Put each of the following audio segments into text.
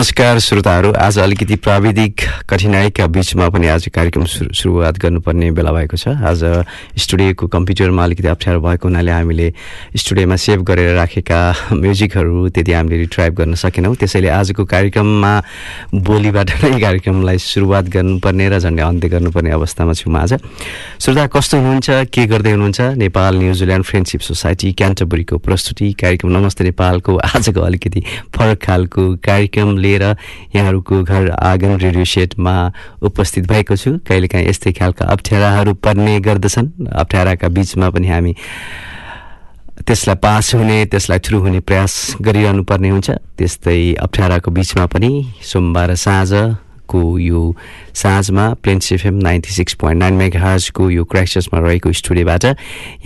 नमस्कार श्रोताहरू आज अलिकति प्राविधिक कठिनाइका बिचमा पनि आज कार्यक्रम सुरु सुरुवात गर्नुपर्ने बेला भएको छ। आज स्टुडियोको कम्प्युटरमा अलिकति अप्ठ्यारो भएको हुनाले हामीले स्टुडियोमा सेभ गरेर राखेका म्युजिकहरू त्यति हामीले रिट्राइभ गर्न सकेनौँ। त्यसैले आजको कार्यक्रममा भोलिबाट नै कार्यक्रमलाई सुरुवात गर्नुपर्ने र झन्डै अन्त्य गर्नुपर्ने अवस्थामा छु म आज। श्रोता कस्तो हुनुहुन्छ? के गर्दै हुनुहुन्छ? Nepal New Zealand friendship society क्यान्टबरीको प्रस्तुति कार्यक्रम। नमस्ते नेपालको आजको अलिकति फरक खालको कार्यक्रम लिएर यहाँहरूको घर आँगन रेडियो सेटमा उपस्थित भएको छु। कहिलेकाहीँ यस्तै खालका अप्ठ्याराहरू पर्ने गर्दछन्। अप्ठ्याराका बिचमा पनि हामी त्यसलाई पास हुने त्यसलाई थ्रु हुने प्रयास गरिरहनु पर्ने हुन्छ। त्यस्तै अप्ठ्याराको बिचमा पनि सोमबार साँझको यो साँझमा Plains FM ninety six point nine मेगाजको यो क्राइसिसमा रहेको स्टुडियोबाट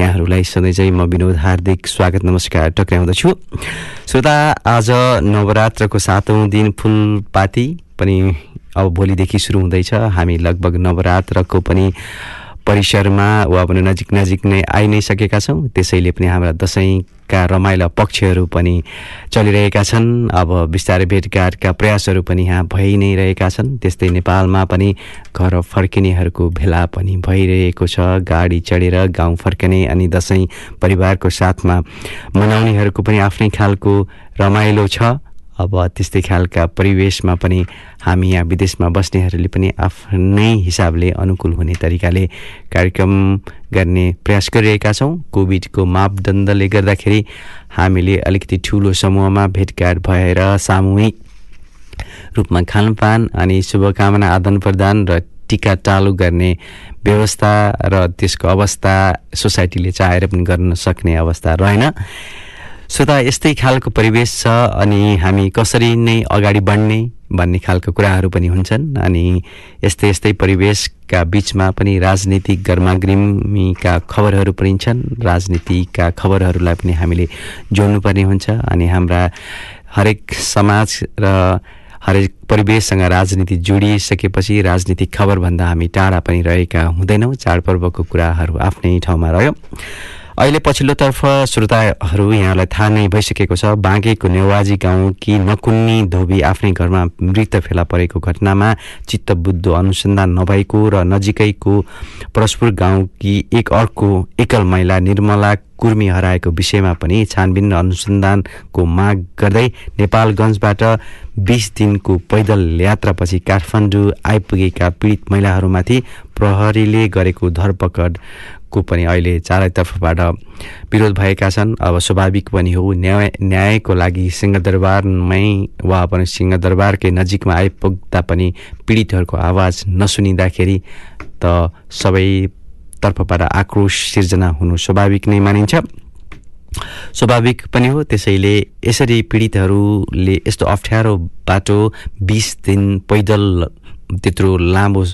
यहाँहरूलाई सधैँ चाहिँ म विनोद हार्दिक स्वागत नमस्कार टक्राउँदछु श्रोता आज नवरात्रको सातौँ दिन फुलपाती पनि अब भोलिदेखि सुरु हुँदैछ। हामी लगभग नवरात्रको पनि परिसरमा वा पनि नजिक नजिक नै आइ नै सकेका छौँ। त्यसैले पनि हाम्रा दसैँका रमाइला पक्षहरू पनि चलिरहेका छन्। अब बिस्तारै भेटघाटका प्रयासहरू पनि यहाँ भइ नै रहेका छन्। त्यस्तै नेपालमा पनि घर फर्किनेहरूको भेला पनि भइरहेको छ। गाडी चढेर गाउँ फर्कने अनि दसैँ परिवारको साथमा मनाउनेहरूको पनि आफ्नै खालको रमाइलो छ। अब त्यस्तै खालका परिवेशमा पनि हामी यहाँ विदेशमा बस्नेहरूले पनि आफ्नै हिसाबले अनुकूल हुने तरिकाले कार्यक्रम गर्ने प्रयास गरिरहेका छौँ। कोभिडको मापदण्डले गर्दाखेरि हामीले अलिकति ठुलो समूहमा भेटघाट भएर सामूहिक रूपमा खानपान अनि शुभकामना आदान प्रदान र टिका टालो गर्ने व्यवस्था र त्यसको अवस्था सोसाइटीले चाहेर पनि गर्न सक्ने अवस्था रहेन। श्रोता यस्तै खालको परिवेश छ अनि हामी कसरी नै अगाडि बढ्ने भन्ने खालको कुराहरू पनि हुन्छन् अनि यस्तै यस्तै परिवेशका बिचमा पनि राजनीतिक गर्माग्रिमीका खबरहरू पनि छन्। राजनीतिका खबरहरूलाई पनि हामीले जोड्नुपर्ने हुन्छ अनि हाम्रा हरेक समाज र हरेक परिवेशसँग राजनीति जोडिसकेपछि राजनीतिक खबरभन्दा हामी टाढा पनि रहेका हुँदैनौँ। चाडपर्वको कुराहरू आफ्नै ठाउँमा रह्यो। अहिले पछिल्लोतर्फ श्रोताहरू यहाँलाई थाहा नै भइसकेको छ बाँकेको नेवाजी गाउँकी नकुन्नी धोबी आफ्नै घरमा मृत फेला परेको घटनामा चित्तबुद्ध अनुसन्धान नभएको र नजिकैको परस्पुर गाउँकी एक अर्को एकल महिला निर्मला कुर्मी हराएको विषयमा पनि छानबिन र अनुसन्धानको माग गर्दै नेपालगञ्जबाट बिस दिनको पैदल यात्रापछि काठमाडौँ आइपुगेका पीडित महिलाहरूमाथि प्रहरीले गरेको धरपकड को पनि अहिले चारैतर्फबाट विरोध भएका छन्। अब स्वाभाविक पनि हो न्याय न्यायको लागि सिंहदरबारमै वा पनि सिंहदरबारकै नजिकमा आइपुग्दा पनि पीडितहरूको आवाज नसुनिँदाखेरि त सबै तर्फबाट आक्रोश सिर्जना हुनु स्वाभाविक नै मानिन्छ। स्वाभाविक पनि हो त्यसैले यसरी पीडितहरूले यस्तो अप्ठ्यारो बाटो बिस दिन पैदल त्यत्रो लामो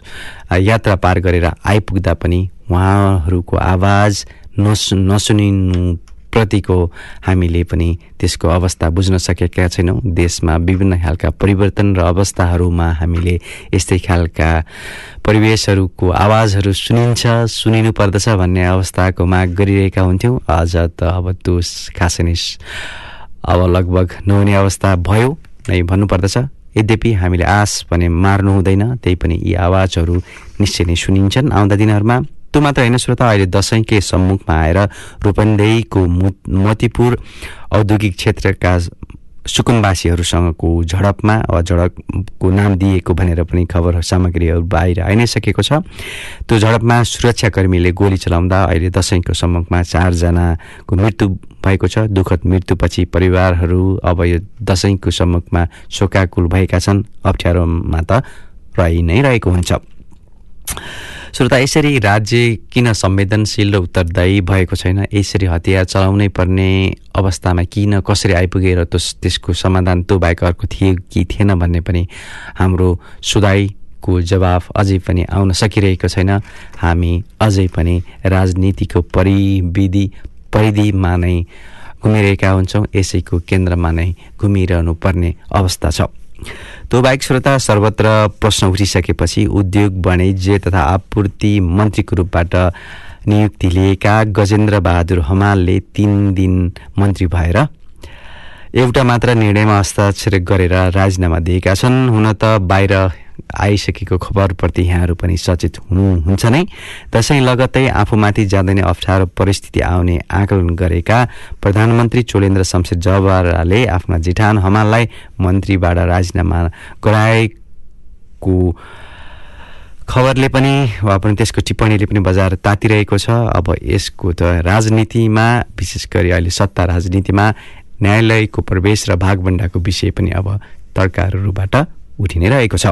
यात्रा पार गरेर आइपुग्दा पनि उहाँहरूको आवाज नसु नसुनिनु प्रतिको हामीले पनि त्यसको अवस्था बुझ्न सकेका छैनौँ। देशमा विभिन्न खालका परिवर्तन र अवस्थाहरूमा हामीले यस्तै खालका परिवेशहरूको आवाजहरू सुनिन्छ सुनिनु पर्दछ भन्ने अवस्थाको माग गरिरहेका हुन्थ्यौँ। आज त अब त्यो खासै नै अब लगभग नहुने अवस्था भयो नै भन्नुपर्दछ। यद्यपि हामीले आश भने मार्नु हुँदैन त्यही पनि यी आवाजहरू निश्चय नै सुनिन्छन् आउँदा दिनहरूमा। त्यो मात्र होइन श्रोता अहिले दसैँकै सम्मुखमा आएर रूपन्देहीको मतिपुर औद्योगिक क्षेत्रका सुकुम्बासीहरूसँगको झडपमा वा झडपको नाम दिएको भनेर पनि खबर सामग्रीहरू बाहिर आइ नै सकेको छ। त्यो झडपमा सुरक्षाकर्मीले गोली चलाउँदा अहिले दसैँको सम्मुखमा चारजनाको मृत्यु भएको छ। दुःखद मृत्युपछि परिवारहरू अब यो दसैँको सम्मुखमा शोकाकुल भएका छन्। अप्ठ्यारोमा त रहि नै रहेको हुन्छ। श्रोता यसरी राज्य किन संवेदनशील र उत्तरदायी भएको छैन? यसरी हतियार चलाउनै पर्ने अवस्थामा किन कसरी आइपुगेर त्यसको समाधान त्यो बाहेक अर्को थियो कि थिएन भन्ने पनि हाम्रो सुधाईको जवाफ अझै पनि आउन सकिरहेको छैन। हामी अझै पनि राजनीतिको परिविधि परिधिमा नै घुमिरहेका हुन्छौँ। यसैको केन्द्रमा नै घुमिरहनु पर्ने अवस्था छ। त्यो बाहेक श्रोता सर्वत्र प्रश्न उठिसकेपछि उद्योग वाणिज्य तथा आपूर्ति मन्त्रीको रूपबाट नियुक्ति लिएका गजेन्द्र बहादुर हमालले तिन दिन मन्त्री भएर एउटा मात्र निर्णयमा हस्ताक्षर गरेर राजीनामा दिएका छन्। हुन त बाहिर आइसकेको खबरप्रति यहाँहरू पनि सचेत हुनुहुन्छ नै। त्यसै लगत्तै आफूमाथि जाँदै नै अप्ठ्यारो परिस्थिति आउने आकलन गरेका प्रधानमन्त्री चोलेन्द्र शमशेर जवाराले आफ्ना जिठान हमाललाई मन्त्रीबाट राजीनामा गराएको खबरले पनि वा पनि त्यसको टिप्पणीले पनि बजार तातिरहेको छ। अब यसको त राजनीतिमा विशेष गरी अहिले सत्ता राजनीतिमा न्यायालयको प्रवेश र भागभण्डाको विषय पनि अब तर्कहरूबाट उठि नै रहेको छ।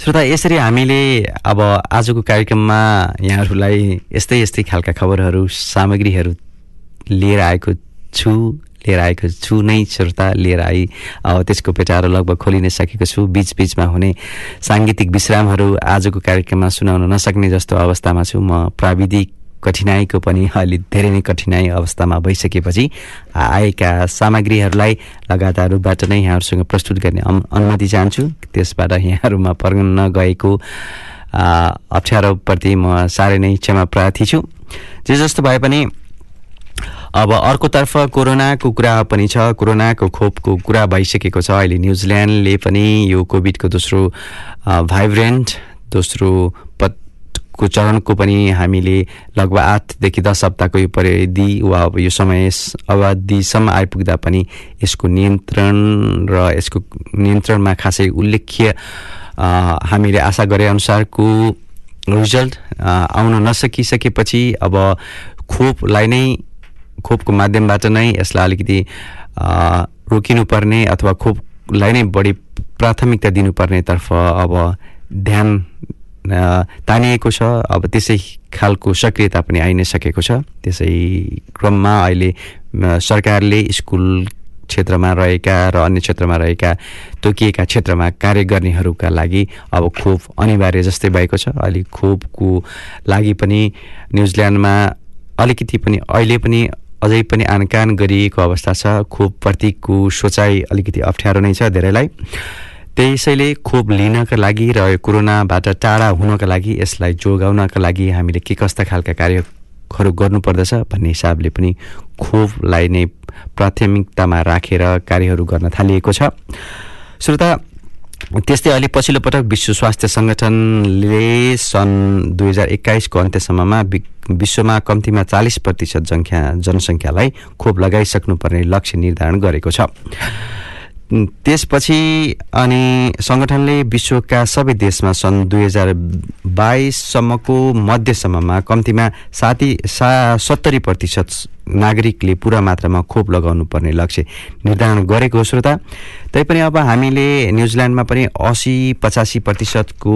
श्रोता यसरी हामीले अब आजको कार्यक्रममा यहाँहरूलाई यस्तै यस्तै खालका खबरहरू सामग्रीहरू लिएर आएको छु लिएर आएको छु नै श्रोता लिएर आई त्यसको पेटारो लगभग खोलि नै सकेको छु बिचबिचमा हुने साङ्गीतिक विश्रामहरू आजको कार्यक्रममा सुनाउन नसक्ने जस्तो अवस्थामा छु म प्राविधिक कठिनाइको पनि अलि धेरै नै कठिनाइ अवस्थामा भइसकेपछि आएका सामग्रीहरूलाई लगातार रूपबाट नै यहाँहरूसँग प्रस्तुत गर्ने अनुमति चाहन्छु। त्यसबाट यहाँहरूमा पर्न गएको अप्ठ्यारोप्रति म साह्रै नै क्षमा प्रार्थी छु। जे जस्तो भए पनि अब अर्कोतर्फ कोरोनाको कुरा पनि छ कोरोनाको खोपको कुरा भइसकेको छ। अहिले न्युजिल्यान्डले पनि यो कोभिडको दोस्रो भाइब्रेन्ट दोस्रो को चरणको पनि हामीले लगभग आठदेखि दस हप्ताको यो परिधि वा यो समय अवधिसम्म आइपुग्दा पनि यसको नियन्त्रण र यसको नियन्त्रणमा खासै उल्लेख्य हामीले आशा गरे अनुसारको रिजल्ट आउन नसकिसकेपछि अब खोपलाई नै खोपको माध्यमबाट नै यसलाई अलिकति रोकिनुपर्ने अथवा खोपलाई नै बढी प्राथमिकता दिनुपर्नेतर्फ अब ध्यान तानिएको छ। अब त्यसै खालको सक्रियता पनि आइ नै सकेको छ। त्यसै क्रममा अहिले सरकारले स्कुल क्षेत्रमा रहेका र अन्य क्षेत्रमा रहेका तोकिएका क्षेत्रमा कार्य गर्नेहरूका लागि अब खोप अनिवार्य जस्तै भएको छ। अहिले खोपको लागि पनि न्युजिल्यान्डमा अलिकति पनि अहिले पनि अझै पनि आनकान गरिएको अवस्था छ। खोपप्रतिको सोचाइ अलिकति अप्ठ्यारो नै छ धेरैलाई। त्यसैले खोप लिनका लागि र कोरोनाबाट टाढा हुनका लागि यसलाई जोगाउनका लागि हामीले के कस्ता खालका कार्यहरू गर्नुपर्दछ भन्ने हिसाबले पनि खोपलाई नै प्राथमिकतामा राखेर कार्यहरू गर्न थालिएको छ। श्रोता त्यस्तै अहिले पछिल्लो पटक विश्व स्वास्थ्य सङ्गठनले सन् दुई हजार एक्काइसको अन्त्यसम्ममा विश्वमा कम्तीमा चालिस प्रतिशत जनख्या जनसङ्ख्यालाई खोप लगाइसक्नुपर्ने लक्ष्य निर्धारण गरेको छ। त्यसपछि अनि सङ्गठनले विश्वका सबै देशमा सन् दुई हजार बाइससम्मको मध्यसम्ममा कम्तीमा साथी सा सत्तरी प्रतिशत नागरिकले पुरा मात्रामा खोप लगाउनु पर्ने लक्ष्य निर्धारण गरेको श्रोता। तैपनि अब हामीले न्युजिल्यान्डमा पनि असी पचासी प्रतिशतको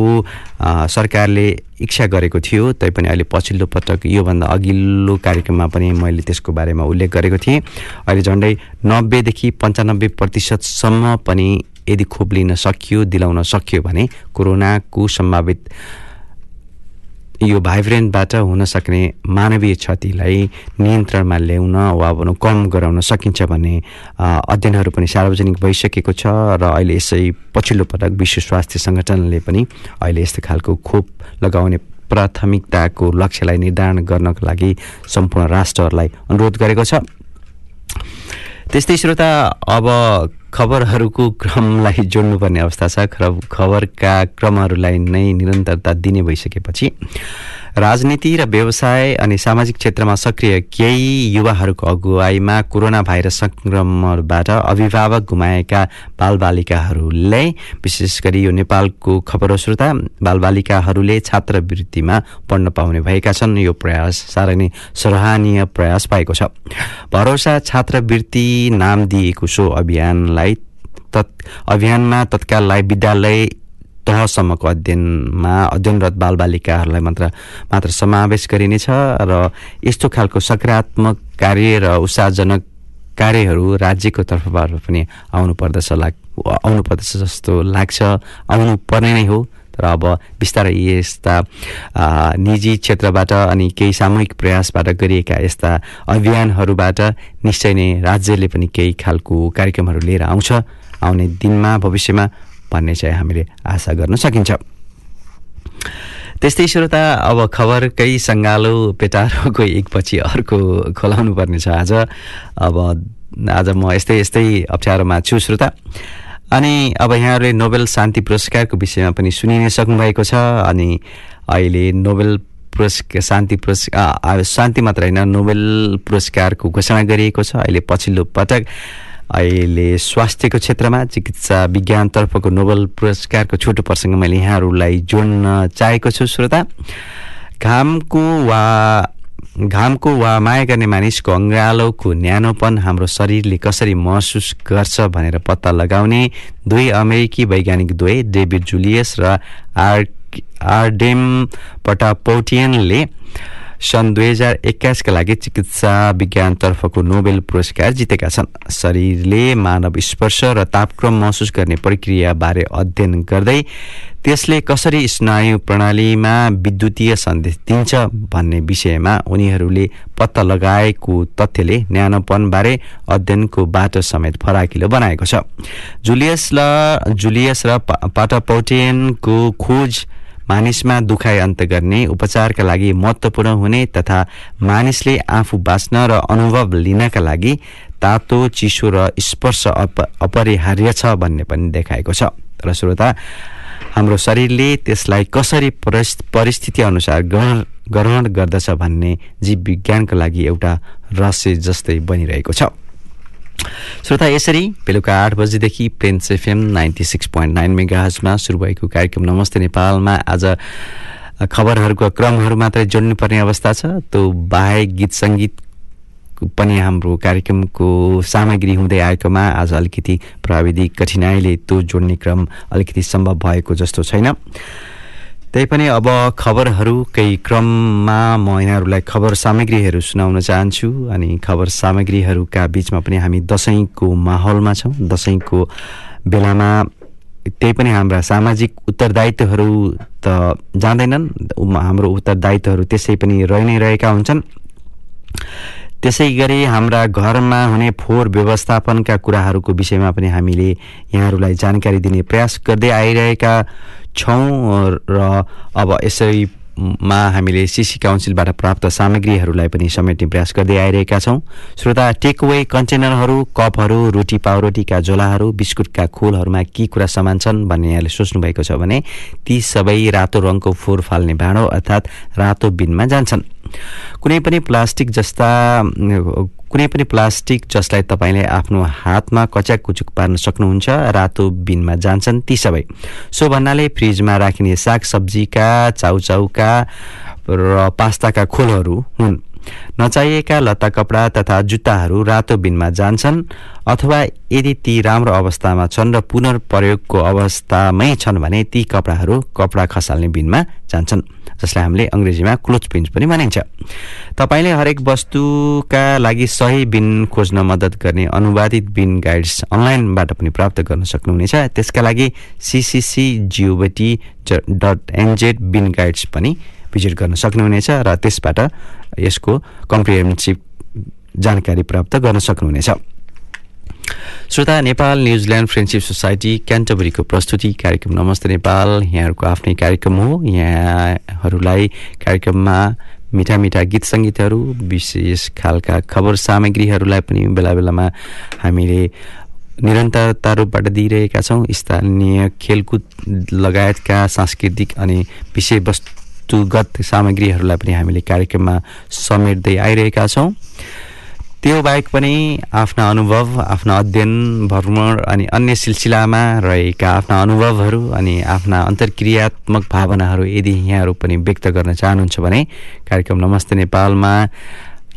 सरकारले इच्छा गरेको थियो। तैपनि अहिले पछिल्लो पटक योभन्दा अघिल्लो कार्यक्रममा पनि मैले त्यसको बारेमा उल्लेख गरेको थिएँ। अहिले झन्डै नब्बेदेखि पन्चानब्बे प्रतिशतसम्म पनि यदि खोप लिन सकियो दिलाउन सकियो भने कोरोनाको सम्भावित यो भाइब्रेन्टबाट हुन सक्ने मानवीय क्षतिलाई नियन्त्रणमा ल्याउन वा भनौँ कम गराउन सकिन्छ भन्ने अध्ययनहरू पनि सार्वजनिक भइसकेको छ र अहिले यसै पछिल्लो पटक विश्व स्वास्थ्य सङ्गठनले पनि अहिले यस्तो खालको खोप लगाउने प्राथमिकताको लक्ष्यलाई निर्धारण गर्नको लागि सम्पूर्ण राष्ट्रहरूलाई अनुरोध गरेको छ। त्यस्तै श्रोता अब खबरहरूको क्रमलाई जोड्नुपर्ने अवस्था छ। खबरका क्रमहरूलाई नै निरन्तरता दिने भइसकेपछि राजनीति र व्यवसाय अनि सामाजिक क्षेत्रमा सक्रिय केही युवाहरूको अगुवाईमा कोरोना भाइरस सङ्क्रमणबाट अभिभावक गुमाएका बालबालिकाहरूले विशेष गरी यो नेपालको खबर श्रोता बालबालिकाहरूले छात्रवृत्तिमा पढ्न पाउने भएका छन्। यो प्रयास साह्रै नै सराहनीय प्रयास पाएको छ। भरोसा छात्रवृत्ति नाम दिएको सो अभियानलाई तत् अभियानमा तत्काललाई विद्यालय तहसम्मको अध्ययनमा अध्ययनरत बालबालिकाहरूलाई मात्र मात्र समावेश गरिनेछ र यस्तो खालको सकारात्मक कार्य र उत्साहजनक कार्यहरू राज्यको तर्फबाट पनि आउनु पर्दछ लाग आउनु पर्दछ जस्तो लाग्छ। आउनु पर्ने नै हो तर अब बिस्तारै यस्ता निजी क्षेत्रबाट अनि केही सामूहिक प्रयासबाट गरिएका यस्ता अभियानहरूबाट निश्चय नै राज्यले पनि केही खालको कार्यक्रमहरू लिएर आउँछ। आउने दिनमा भविष्यमा भन्ने चाहिँ हामीले आशा गर्न सकिन्छ। त्यस्तै श्रोता अब खबरकै सङ्गालो पेटारोको एकपछि अर्को खोलाउनु पर्ने छ आज। अब आज म यस्तै यस्तै अप्ठ्यारोमा छु श्रोता। अनि अब यहाँहरूले नोबेल शान्ति पुरस्कारको विषयमा पनि सुनि नै सक्नुभएको छ। अनि अहिले नोबेल पुरस्कार शान्ति पुरस्कार शान्ति मात्र होइन नोबेल पुरस्कारको घोषणा गरिएको छ। अहिले पछिल्लो पटक अहिले स्वास्थ्यको क्षेत्रमा चिकित्सा विज्ञानतर्फको नोबल पुरस्कारको छोटो प्रसङ्ग मैले यहाँहरूलाई जोड्न चाहेको छु। श्रोता घामको वा घामको वा माया गर्ने मानिसको अङ्गालोको न्यानोपन हाम्रो शरीरले कसरी महसुस गर्छ भनेर पत्ता लगाउने दुई अमेरिकी वैज्ञानिक दुवै डेभिड जुलियस र आर आरडेम पटापोटियनले सन् दुई हजार एक्काइसका लागि चिकित्सा विज्ञानतर्फको नोबेल पुरस्कार जितेका छन्। शरीरले मानव स्पर्श र तापक्रम महसुस गर्ने प्रक्रियाबारे अध्ययन गर्दै त्यसले कसरी स्नायु प्रणालीमा विद्युतीय सन्देश दिन्छ भन्ने विषयमा उनीहरूले पत्ता लगाएको तथ्यले न्यानोपनबारे अध्ययनको बाटो समेत फराकिलो बनाएको छ। जुलियस र जुलियस र पाटापौटेनको खोज मानिसमा दुखाइ अन्त गर्ने उपचारका लागि महत्त्वपूर्ण हुने तथा मानिसले आफू बाँच्न र अनुभव लिनका लागि तातो चिसो र स्पर्श अप अपरिहार्य छ भन्ने पनि देखाएको छ। र श्रोता हाम्रो शरीरले त्यसलाई कसरी परिस्थिति अनुसार ग्रहण ग्रहण गर्दछ भन्ने जीव विज्ञानका लागि एउटा रहस्य जस्तै बनिरहेको छ। श्रोता यसरी बेलुका आठ बजीदेखि Plains FM ninety six point nine मेगाजमा सुरु भएको कार्यक्रम नमस्ते नेपालमा। आज खबरहरूको क्रमहरू मात्रै जोड्नुपर्ने अवस्था छ त्यो बाहेक गीत सङ्गीत पनि हाम्रो कार्यक्रमको सामग्री हुँदै आएकोमा आज अलिकति प्राविधिक कठिनाइले त्यो जोड्ने क्रम अलिकति सम्भव भएको जस्तो छैन। त्यही पनि अब खबरहरूकै क्रममा म यहाँहरूलाई खबर सामग्रीहरू सुनाउन चाहन्छु अनि खबर सामग्रीहरूका बिचमा पनि हामी दसैँको माहौलमा छौँ। दसैँको बेलामा त्यही पनि हाम्रा सामाजिक उत्तरदायित्वहरू त जाँदैनन्। हाम्रो उत्तरदायित्वहरू त्यसै पनि रहि नै रहेका हुन्छन्। त्यसै गरी हाम्रा घरमा हुने फोहोर व्यवस्थापनका कुराहरूको विषयमा पनि हामीले यहाँहरूलाई जानकारी दिने प्रयास गर्दै आइरहेका छौँ र अब यसरी मा हामीले सिसी काउन्सिलबाट प्राप्त सामग्रीहरूलाई पनि समेट्ने प्रयास गर्दै आइरहेका छौँ। श्रोता टेकवे कन्टेनरहरू कपहरू रोटी पाउरोटीका झोलाहरू बिस्कुटका खोलहरूमा के कुरा सामान छन् भन्ने यहाँले सोच्नुभएको छ भने ती सबै रातो रङको फोहोर फाल्ने भाँडो अर्थात् रातो बिनमा जान्छन्। कुनै पनि प्लास्टिक जस्ता कुनै पनि प्लास्टिक जसलाई तपाईँले आफ्नो हातमा कच्याक कुचुक पार्न सक्नुहुन्छ रातो बिनमा जान्छन् ती सबै। सो भन्नाले फ्रिजमा राखिने साग सब्जीका चाउचाउका र पास्ताका खोलहरू हुन्। नचाहिएका लत्ता कपडा तथा जुत्ताहरू रातो बिनमा जान्छन् अथवा यदि ती राम्रो अवस्थामा छन् र पुनर्प्रयोगको अवस्थामै छन् भने ती कपडाहरू कपडा खसाल्ने बिनमा जान्छन् जसलाई हामीले अङ्ग्रेजीमा क्लोथ पिन्स पनि मानिन्छ तपाईँले हरेक वस्तुका लागि सही बिन खोज्न मद्दत गर्ने अनुवादित बिन गाइड्स अनलाइनबाट पनि प्राप्त गर्न सक्नुहुनेछ। त्यसका लागि CCC G O V T dot NZ bin guides पनि भिजिट गर्न सक्नुहुनेछ र त्यसबाट यसको कम्प्रिहेन्सिभ जानकारी प्राप्त गर्न सक्नुहुनेछ। श्रोता Nepal New Zealand friendship society क्यान्टबरीको प्रस्तुति कार्यक्रम। नमस्ते नेपाल। यहाँहरूको आफ्नै कार्यक्रम हो। यहाँहरूलाई कार्यक्रममा मिठा मिठा गीत सङ्गीतहरू विशेष खालका खबर सामग्रीहरूलाई पनि बेला बेलामा हामीले निरन्तरता रूपबाट दिइरहेका छौँ। स्थानीय खेलकुद लगायतका सांस्कृतिक अनि विषयवस्तुगत सामग्रीहरूलाई पनि हामीले कार्यक्रममा समेट्दै आइरहेका छौँ। त्यो बाहेक पनि आफ्ना अनुभव आफ्ना अध्ययन भ्रमण अनि अन्य सिलसिलामा रहेका आफ्ना अनुभवहरू अनि आफ्ना अन्तर्क्रियात्मक भावनाहरू यदि यहाँहरू पनि व्यक्त गर्न चाहनुहुन्छ भने कार्यक्रम नमस्ते नेपालमा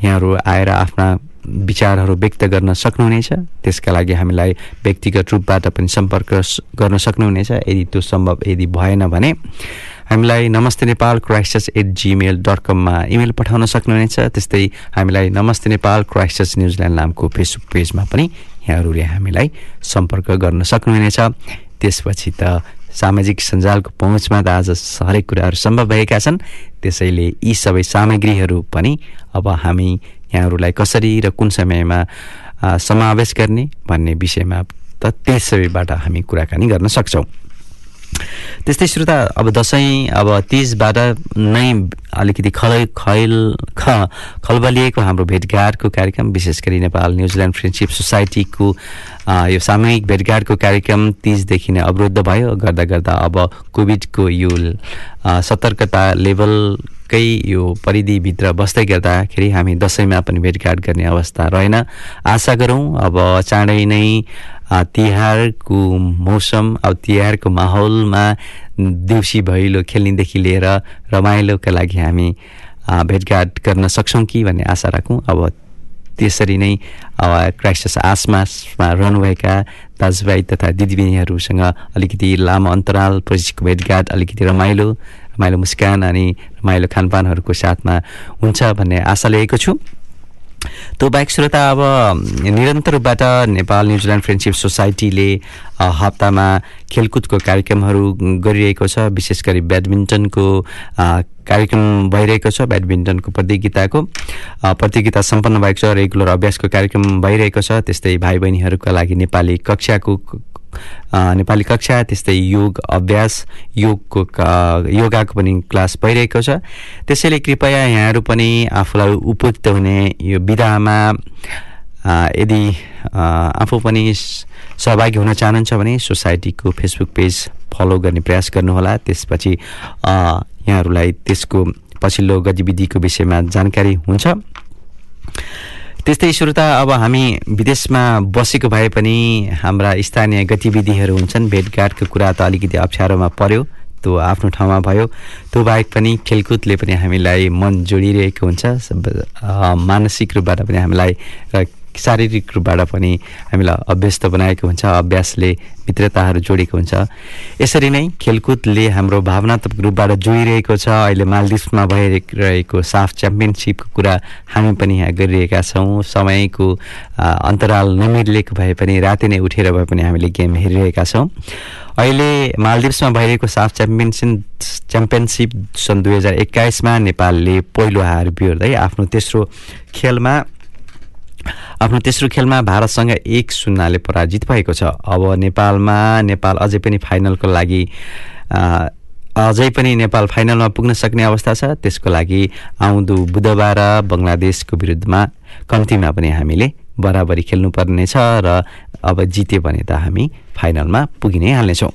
यहाँहरू आएर आफ्ना विचारहरू व्यक्त गर्न सक्नुहुनेछ। त्यसका लागि हामीलाई व्यक्तिगत रूपबाट पनि सम्पर्क गर्न सक्नुहुनेछ। यदि त्यो सम्भव यदि भएन भने हामीलाई नमस्ते Nepal Christs at Gmail dot कममा इमेल पठाउन सक्नुहुनेछ। त्यस्तै हामीलाई नमस्ते नेपाल क्राइस्टस न्युजिल्यान्ड नामको फेसबुक पेजमा पनि यहाँहरूले हामीलाई सम्पर्क गर्न सक्नुहुनेछ। त्यसपछि त सामाजिक सञ्जालको पहुँचमा त आज हरेक कुराहरू सम्भव भएका छन्। त्यसैले यी सबै सामग्रीहरू पनि अब हामी यहाँहरूलाई कसरी र कुन समयमा समावेश गर्ने भन्ने विषयमा त त्यसैबाट हामी कुराकानी गर्न सक्छौँ। त्यस्तै श्रोता अब दसैँ अब तिजबाट नै अलिकति खल खैल ख खलबलिएको हाम्रो भेटघाटको कार्यक्रम विशेष गरी नेपाल न्युजिल्यान्ड फ्रेन्डसिप सोसाइटीको यो सामूहिक भेटघाटको कार्यक्रम तिजदेखि नै अवरुद्ध भयो। गर्दा गर्दा अब कोभिडको यो सतर्कता लेभलकै यो परिधिभित्र बस्दै गर्दाखेरि हामी दसैँमा पनि भेटघाट गर्ने अवस्था रहेन। आशा गरौँ अब चाँडै नै तिहारको मौसम अब तिहारको माहौलमा देउसी भैलो खेल्नेदेखि लिएर रमाइलोका लागि हामी भेटघाट गर्न सक्छौँ कि भन्ने आशा राखौँ। अब त्यसरी नै क्राइस्टस आसमासमा रहनुभएका दाजुभाइ तथा दिदीबहिनीहरूसँग अलिकति लामो अन्तराल पछिको भेटघाट अलिकति रमाइलो रमाइलो मुस्कान अनि रमाइलो खानपानहरूको साथमा हुन्छ भन्ने आशा लिएको छु। त्यो बाहेक श्रोता अब निरन्तर रूपबाट नेपाल न्युजिल्यान्ड फ्रेन्डसिप सोसाइटीले हप्तामा खेलकुदको कार्यक्रमहरू गरिरहेको छ विशेष गरी ब्याडमिन्टनको कार्यक्रम भइरहेको छ ब्याडमिन्टनको प्रतियोगिताको। प्रतियोगिता सम्पन्न भएको छ रेगुलर अभ्यासको कार्यक्रम भइरहेको छ त्यस्तै भाइ बहिनीहरूका लागि नेपाली कक्षाको नेपाली कक्षा त्यस्तै योग अभ्यास योगको योगाको पनि क्लास भइरहेको छ। त्यसैले कृपया यहाँहरू पनि आफूलाई उपयुक्त हुने यो विधामा यदि आफू पनि सहभागी हुन चाहनुहुन्छ भने सोसाइटीको फेसबुक पेज फलो गर्ने प्रयास गर्नुहोला। त्यसपछि यहाँहरूलाई त्यसको पछिल्लो गतिविधिको विषयमा जानकारी हुन्छ। त्यस्तै श्रोता अब हामी विदेशमा बसेको भए पनि हाम्रा स्थानीय गतिविधिहरू हुन्छन्। भेटघाटको कुरा त अलिकति अप्ठ्यारोमा पर्यो त्यो आफ्नो ठाउँमा भयो। त्यो बाहेक पनि खेलकुदले पनि हामीलाई मन जोडिरहेको हुन्छ। मानसिक रूपबाट पनि हामीलाई शारीरिक रूपबाट पनि हामीलाई अभ्यस्त बनाएको हुन्छ अभ्यासले मित्रताहरू जोडेको हुन्छ। यसरी नै खेलकुदले हाम्रो भावनात्मक रूपबाट जोडिरहेको छ। अहिले मालदिप्समा भइरहेको साफ च्याम्पियनसिपको कुरा हामी पनि यहाँ गरिरहेका छौँ। समयको अन्तराल नमिलिएको भए पनि राति नै उठेर भए पनि हामीले गेम हेरिरहेका छौँ। अहिले मालदिप्समा भइरहेको साफ च्याम्पियनसिप च्याम्पियनसिप सन् दुई हजार एक्काइसमा नेपालले पहिलो हार बिहोर्दै आफ्नो तेस्रो खेलमा आफ्नो तेस्रो खेलमा भारतसँग एक शून्यले पराजित भएको छ। अब नेपालमा नेपाल अझै पनि फाइनलको लागि अझै पनि नेपाल फाइनलमा पुग्न सक्ने अवस्था छ। त्यसको लागि आउँदो बुधबार बङ्गलादेशको विरुद्धमा कम्तीमा पनि हामीले बराबरी खेल्नुपर्नेछ र अब जित्यो भने त हामी फाइनलमा पुगि नै हाल्नेछौँ।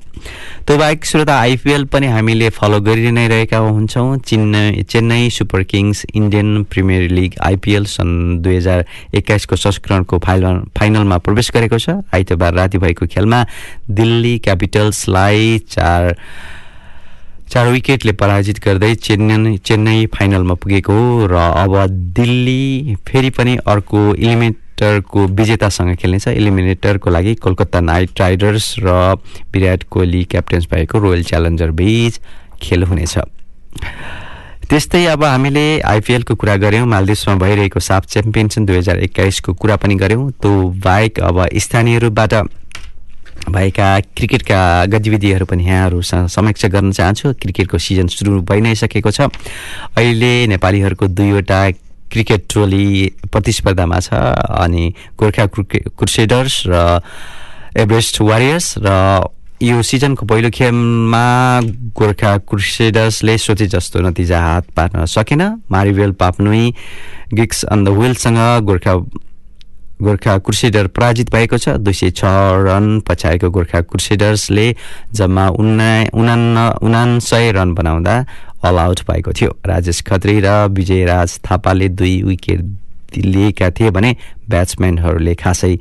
त्यो बाहेक श्रोता आइपिएल पनि हामीले फलो गरि नै रहेका हुन्छौँ। Chennai Chennai super kings Indian premier league IPL सन् दुई हजार एक्काइसको संस्करणको फाइनल फाइनलमा प्रवेश गरेको छ। आइतबार राति भएको खेलमा दिल्ली क्यापिटल्सलाई चार चार विकेटले पराजित गर्दै चेन्नई चेन्नई फाइनलमा पुगेको हो। र अब दिल्ली फेरि पनि अर्को इलिमेन्ट इलिमिनेटरको विजेतासँग खेल्नेछ। इलिमिनेटरको लागि कोलकाता नाइट राइडर्स र विराट कोहली क्याप्टेन्स भएको रोयल च्यालेन्जर बिच खेल हुनेछ। त्यस्तै अब हामीले आइपिएलको कुरा गऱ्यौँ। मालदिप्समा भइरहेको साफ च्याम्पियनसिप दुई हजार एक्काइसको कुरा पनि गऱ्यौँ। त्यो बाहेक अब स्थानीय रूपबाट भएका क्रिकेटका गतिविधिहरू पनि यहाँहरूसँग समीक्षा गर्न चाहन्छु। क्रिकेटको सिजन सुरु भइ नै सकेको छ। अहिले नेपालीहरूको दुईवटा क्रिकेट टोली प्रतिस्पर्धामा छ अनि गोर्खा क्रुसेडर्स र एभरेस्ट वारियर्स र यो सिजनको पहिलो खेलमा गोर्खा क्रुसेडर्सले सोचे जस्तो नतिजा हात पार्न सकेन। मारिवेल पाप्नुई गिक्स अन द विलसँग गोर्खा गोर्खा क्रुसेडर पराजित भएको छ। दुई सय छ रन पछाएको गोर्खा क्रुसेडर्सले जम्मा उन्ना उना उनासय रन बनाउँदा अल आउट भएको थियो। राजेश खत्री र विजय राज थापाले दुई विकेट लिएका थिए भने ब्याट्सम्यानहरूले खासै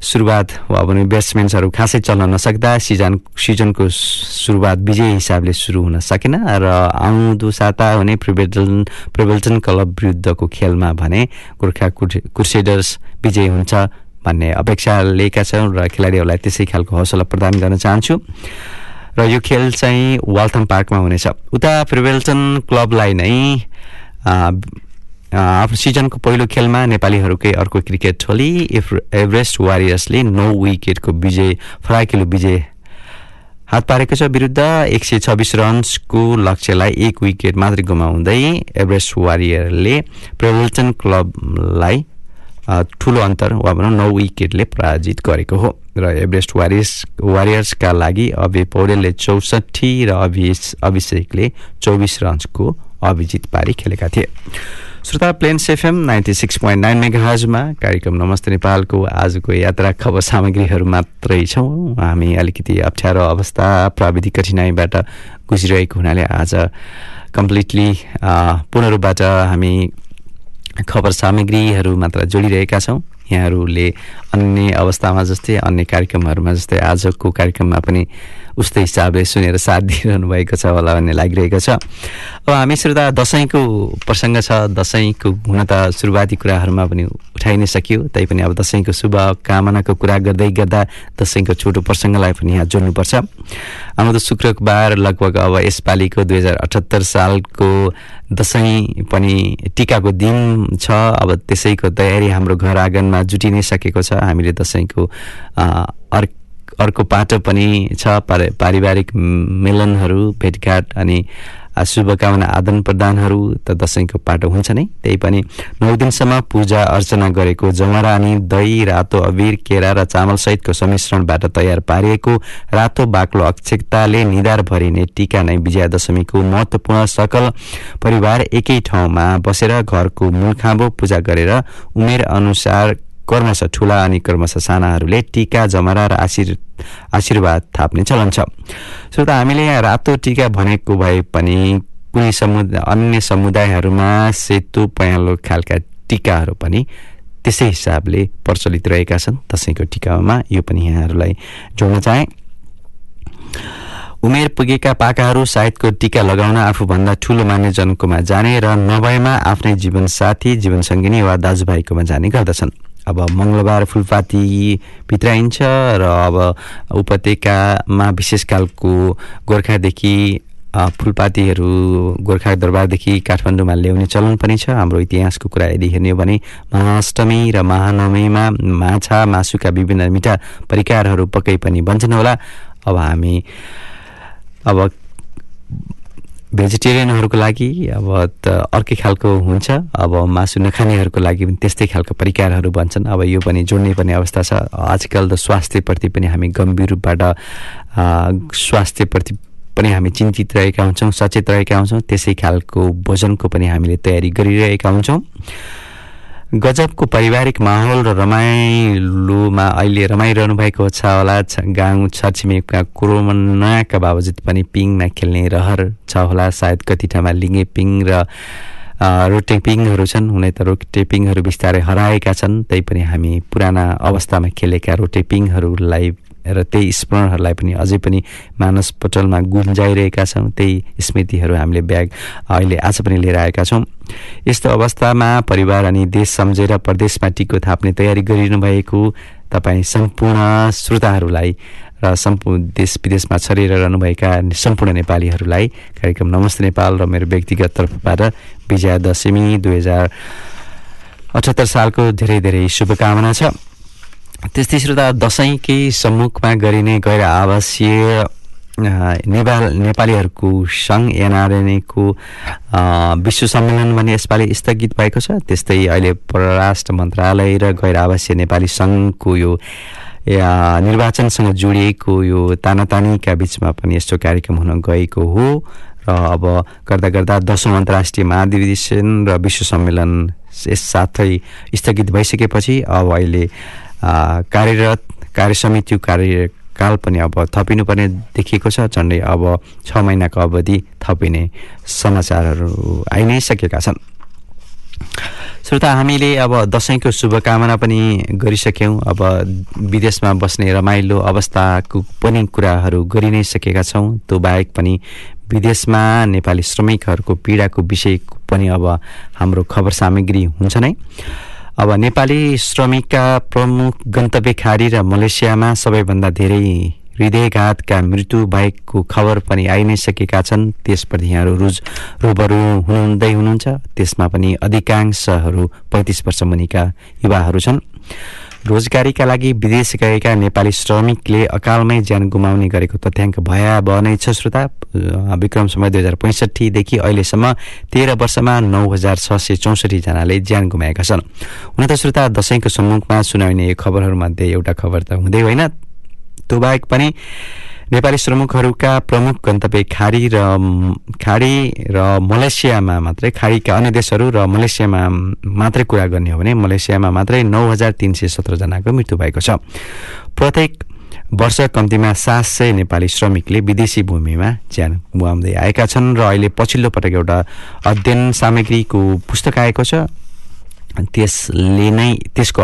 सुरुवात वा भने ब्याट्सम्यान्सहरू खासै चल्न नसक्दा सिजन सिजनको सुरुवात विजय हिसाबले सुरु हुन सकेन र आउँदो साता हुने प्रिभेल्टन प्रिभेल्टन क्लब विरुद्धको खेलमा भने गोर्खा कुर्सेडर्स विजय हुन्छ भन्ने अपेक्षा लिएका छौँ र खेलाडीहरूलाई त्यसै खालको हौसला प्रदान गर्न चाहन्छु। र यो खेल चाहिँ वाल्थम पार्कमा हुनेछ। उता प्रिभेल्टन क्लबलाई नै आफ्नो सिजनको पहिलो खेलमा नेपालीहरूकै अर्को क्रिकेट टोली एभरेस्ट वारियर्सले नौ विकेटको विजय फराकिलो विजय हात पारेको छ विरुद्ध। एक सय छब्बिस रन्सको लक्ष्यलाई एक विकेट मात्रै गुमाउँदै एभरेस्ट वारियरले प्रेभल्टन क्लबलाई ठुलो अन्तर वा भनौँ नौ विकेटले पराजित गरेको हो। र एभरेस्ट वारियर्स वारियर्सका लागि अभि पौडेलले चौसठी र अभिष अभिषेकले चौबिस रन्सको अभिजित पारी खेलेका थिए। श्रोता plains FM ninety six point nine mega कार्यक्रम नमस्ते नेपालको आजको यात्रा खबर सामग्रीहरू मात्रै छौँ। हामी अलिकति अप्ठ्यारो अवस्था प्राविधिक कठिनाइबाट गुजिरहेको हुनाले आज कम्प्लिटली पूर्ण हामी खबर सामग्रीहरू मात्र जोडिरहेका छौँ। यहाँहरूले अन्य अवस्थामा जस्तै अन्य कार्यक्रमहरूमा जस्तै आजको कार्यक्रममा पनि उस्तै हिसाबले सुनेर साथ दिइरहनु भएको छ होला भन्ने लागिरहेको छ। अब हामी श्रोता दसैँको प्रसङ्ग छ दसैँको हुन त सुरुवाती कुराहरूमा पनि उठाइ नै सकियो। तैपनि अब दसैँको शुभकामनाको कुरा गर्दै गर्दा दसैँको छोटो प्रसङ्गलाई पनि यहाँ जोड्नुपर्छ। आउँदो शुक्रबार लगभग अब यसपालिको दुई हजार अठहत्तर सालको दसैँ पनि टिकाको दिन छ। अब त्यसैको तयारी हाम्रो घर आँगनमा जुटि नै सकेको छ। हामीले दसैँको अर्क अर्को पाटो पनि छ पारिवारिक मिलनहरू भेटघाट अनि शुभकामना आदान प्रदानहरू त दसैँको पाटो हुन्छ नै। त्यही पनि नौ दिनसम्म पूजा अर्चना गरेको जमरा अनि दही रातो अबिर केरा र चामलसहितको सम्मिश्रणबाट तयार पारिएको रातो बाक्लो अक्षताले निधार भरिने टिका नै विजयादशमीको महत्वपूर्ण सकल परिवार एकै ठाउँमा बसेर घरको मूलखाँबो पूजा गरेर उमेर अनुसार कर्मश ठुला अनि कर्मश सानाहरूले टिका जमरा र आशिर आशीर्वाद थाप्ने चलन छ। श्रोता हामीले यहाँ रातो टिका भनेको भए पनि कुनै समुदाय अन्य समुदायहरूमा सेतो पयालो खालका टिकाहरू पनि त्यसै हिसाबले प्रचलित रहेका छन्। दसैँको टिकामा यो पनि यहाँहरूलाई जोड्न चाहे। उमेर पुगेका पाकाहरू सायदको टिका लगाउन आफूभन्दा ठुलो मान्यजनकोमा जाने र नभएमा आफ्नै जीवनसाथी जीवनसङ्गिनी वा दाजुभाइकोमा जाने गर्दछन्। अब मङ्गलबार फुलपाती भित्राइन्छ र अब उपत्यकामा विशेष खालको गोर्खादेखि फुलपातीहरू गोर्खा दरबारदेखि काठमाडौँमा ल्याउने चलन पनि छ। हाम्रो इतिहासको कुरा यदि हेर्ने हो भने महाअष्टमी र महानवमीमा माछा मासुका विभिन्न मिठा परिकारहरू पक्कै पनि बन्छन् होला। अब हामी अब भेजिटेरियनहरूको लागि अब त अर्कै खालको हुन्छ। अब मासु नखानेहरूको लागि पनि त्यस्तै खालको परिकारहरू भन्छन्। अब यो पनि जोड्ने पर्ने अवस्था छ। आजकल त स्वास्थ्यप्रति पनि हामी गम्भीर रूपबाट स्वास्थ्यप्रति पनि हामी चिन्तित रहेका हुन्छौँ सचेत रहेका हुन्छौँ। त्यसै खालको भोजनको पनि हामीले तयारी गरिरहेका हुन्छौँ। गजबको पारिवारिक माहौल र रमाइलोमा अहिले रमाइरहनु भएको छ होला। गाउँ छरछिमेकका कोरोनाका बावजुद पनि पिङमा खेल्ने रहर छ होला। सायद कति ठाउँमा लिङ्गे पिङ र रोटेपिङहरू छन्। हुने त रोटेपिङहरू बिस्तारै हराएका छन्। तैपनि हामी पुराना अवस्थामा खेलेका रोटेपिङहरूलाई र त्यही स्मरणहरूलाई पनि अझै पनि मानस पटलमा गुन्जाइरहेका छौँ। त्यही स्मृतिहरू हामीले ब्याग अहिले आज पनि लिएर आएका छौँ। यस्तो अवस्थामा परिवार अनि देश सम्झेर प्रदेशमा टिको थाप्ने तयारी गरिरहनु भएको तपाईँ सम्पूर्ण श्रोताहरूलाई र सम्पूर्ण देश विदेशमा छरिएर रहनुभएका सम्पूर्ण नेपालीहरूलाई कार्यक्रम नमस्ते नेपाल र मेरो व्यक्तिगत तर्फबाट विजया दशमी दुई हजार अठहत्तर सालको धेरै धेरै शुभकामना छ। त्यस्तै श्रोता दसैँकै सम्मुखमा गरिने गैर आवासीय नेपाल नेपालीहरूको सङ्घ एनआरएनएको विश्व सम्मेलन भने यसपालि स्थगित भएको छ। त्यस्तै अहिले परराष्ट्र मन्त्रालय र गैर आवासीय नेपाली सङ्घको यो निर्वाचनसँग जोडिएको यो तानातानीका बिचमा पनि यस्तो कार्यक्रम हुन गएको हो। र अब गर्दा गर्दा दसौँ अन्तर्राष्ट्रिय महाधिवेशन र विश्व सम्मेलन यस साथै स्थगित भइसकेपछि अब अहिले कार्यरत कार्य समिति कार्यकाल पनि अब थपिनुपर्ने देखिएको छ। झन्डै अब छ महिनाको अवधि थपिने समाचारहरू आइ नै सकेका छन्। श्रोता हामीले अब दसैँको शुभकामना पनि गरिसक्यौँ। अब विदेशमा बस्ने रमाइलो अवस्थाको पनि कुराहरू गरि नै सकेका छौँ। त्यो बाहेक पनि विदेशमा नेपाली श्रमिकहरूको पीडाको विषय पनि अब हाम्रो खबर सामग्री हुन्छ नै। अब नेपाली श्रमिकका प्रमुख गन्तव्य खाडी र मलेसियामा सबैभन्दा धेरै हृदयघातका मृत्यु बाहेकको खबर पनि आइ नै सकेका छन्। त्यसप्रति यहाँहरू रुज रुबरु हुनुहुँदै हुनुहुन्छ। त्यसमा पनि अधिकांशहरू पैँतिस वर्ष मुनिका युवाहरू छन्। रोजगारीका लागि विदेश गएका नेपाली श्रमिकले अकालमै ज्यान गुमाउने गरेको तथ्याङ्क भयावह नै छ श्रोता। विक्रम समय दुई हजार पैँसठीदेखि अहिलेसम्म तेह्र वर्षमा नौ हजार छ सय चौसठीजनाले ज्यान गुमाएका छन्। हुन त श्रोता दसैँको सम्मुखमा सुनाइने खबरहरूमध्ये एउटा खबर त हुँदै होइन। त्यो बाहेक पनि नेपाली श्रमिकहरूका प्रमुख गन्तव्य खाडी र खाडी र मलेसियामा मात्रै खाडीका अन्य देशहरू र मलेसियामा मात्रै कुरा गर्ने हो भने मलेसियामा मात्रै नौ हजार तिन सय सत्रजनाको मृत्यु भएको छ। प्रत्येक वर्ष कम्तीमा सात सय नेपाली श्रमिकले विदेशी भूमिमा ज्यान गुमाउँदै आएका छन् र अहिले पछिल्लो पटक एउटा अध्ययन सामग्रीको पुस्तक आएको छ। त्यसले नै त्यसको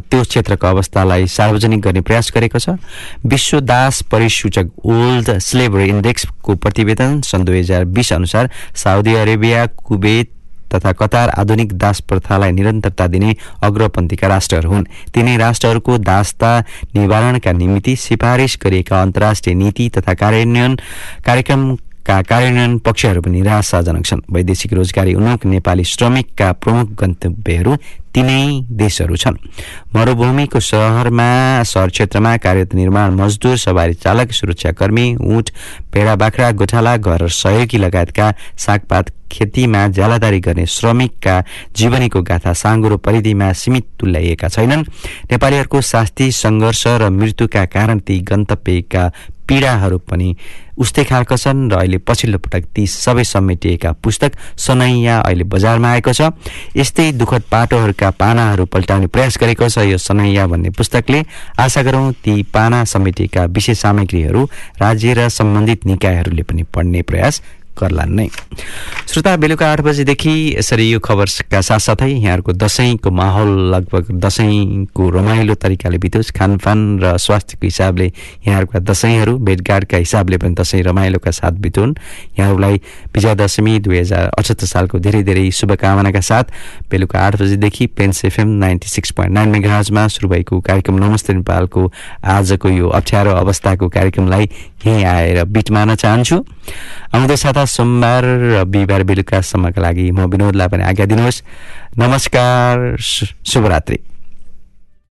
त्यो क्षेत्रको अवस्थालाई सार्वजनिक गर्ने प्रयास गरेको छ। विश्व दास परिसूचक ओल्ड स्लेबरी इन्डेक्सको प्रतिवेदन सन् दुई हजार बिस अनुसार साउदी अरेबिया कुवेत तथा कतार आधुनिक दास प्रथालाई निरन्तरता दिने अग्रपन्थीका राष्ट्रहरू हुन्। तिनै राष्ट्रहरूको दासता निवारणका निमित्त सिफारिस गरिएका अन्तर्राष्ट्रिय नीति तथा कार्यान्वयन कार्यक्रम का कार्यान्वयन पक्षहरू पनि निराशाजनक छन्। वैदेशिक रोजगारी उन्मुख नेपाली श्रमिकका प्रमुख गन्तव्यहरू तिनै देशहरू छन्। मरूभूमिको सहरमा सहर क्षेत्रमा कार्यरत निर्माण मजदुर सवारी चालक सुरक्षाकर्मी उठ भेडा बाख्रा गोठाला घर सहयोगी लगायतका सागपात खेतीमा ज्यालादारी गर्ने श्रमिकका जीवनीको गाथा साँगुरो परिधिमा सीमित तुल्याइएका छैनन्। नेपालीहरूको शास्ति सङ्घर्ष र मृत्युका कारण ती गन्तव्यका पीडाहरू पनि उस्तै खालका छन् र अहिले पछिल्लो पटक ती सबै समेटिएका पुस्तक सनैया अहिले बजारमा आएको छ। यस्तै दुःखद पाटोहरूका पानाहरू पल्टाउने प्रयास गरेको छ यो सनैया भन्ने पुस्तकले। आशा गरौँ ती पाना समेटिएका विशेष सामग्रीहरू राज्य र सम्बन्धित निकायहरूले पनि पढ्ने प्रयास गर्लान् नै। श्रोता बेलुका आठ बजेदेखि यसरी यो खबरका साथसाथै यहाँहरूको दसैँको माहौल लगभग दसैँको रमाइलो तरिकाले बितोस्। खानपान र स्वास्थ्यको हिसाबले यहाँहरूका दसैँहरू भेटघाटका हिसाबले पनि दसैँ रमाइलोका साथ बितुन्। यहाँहरूलाई विजयादशमी दुई हजार अठहत्तर सालको धेरै धेरै शुभकामनाका साथ बेलुका आठ बजेदेखि plains FM ninety six point nine मेगाजमा सुरु भएको कार्यक्रम नमस्ते नेपालको आजको यो अप्ठ्यारो अवस्थाको कार्यक्रमलाई यहीँ आएर बिट मार्न चाहन्छु। आउँदो साता सोमबार र बिहिबार बेलुकासम्मका लागि म विनोदलाई पनि आज्ञा दिनुहोस्। नमस्कार शुभरात्री।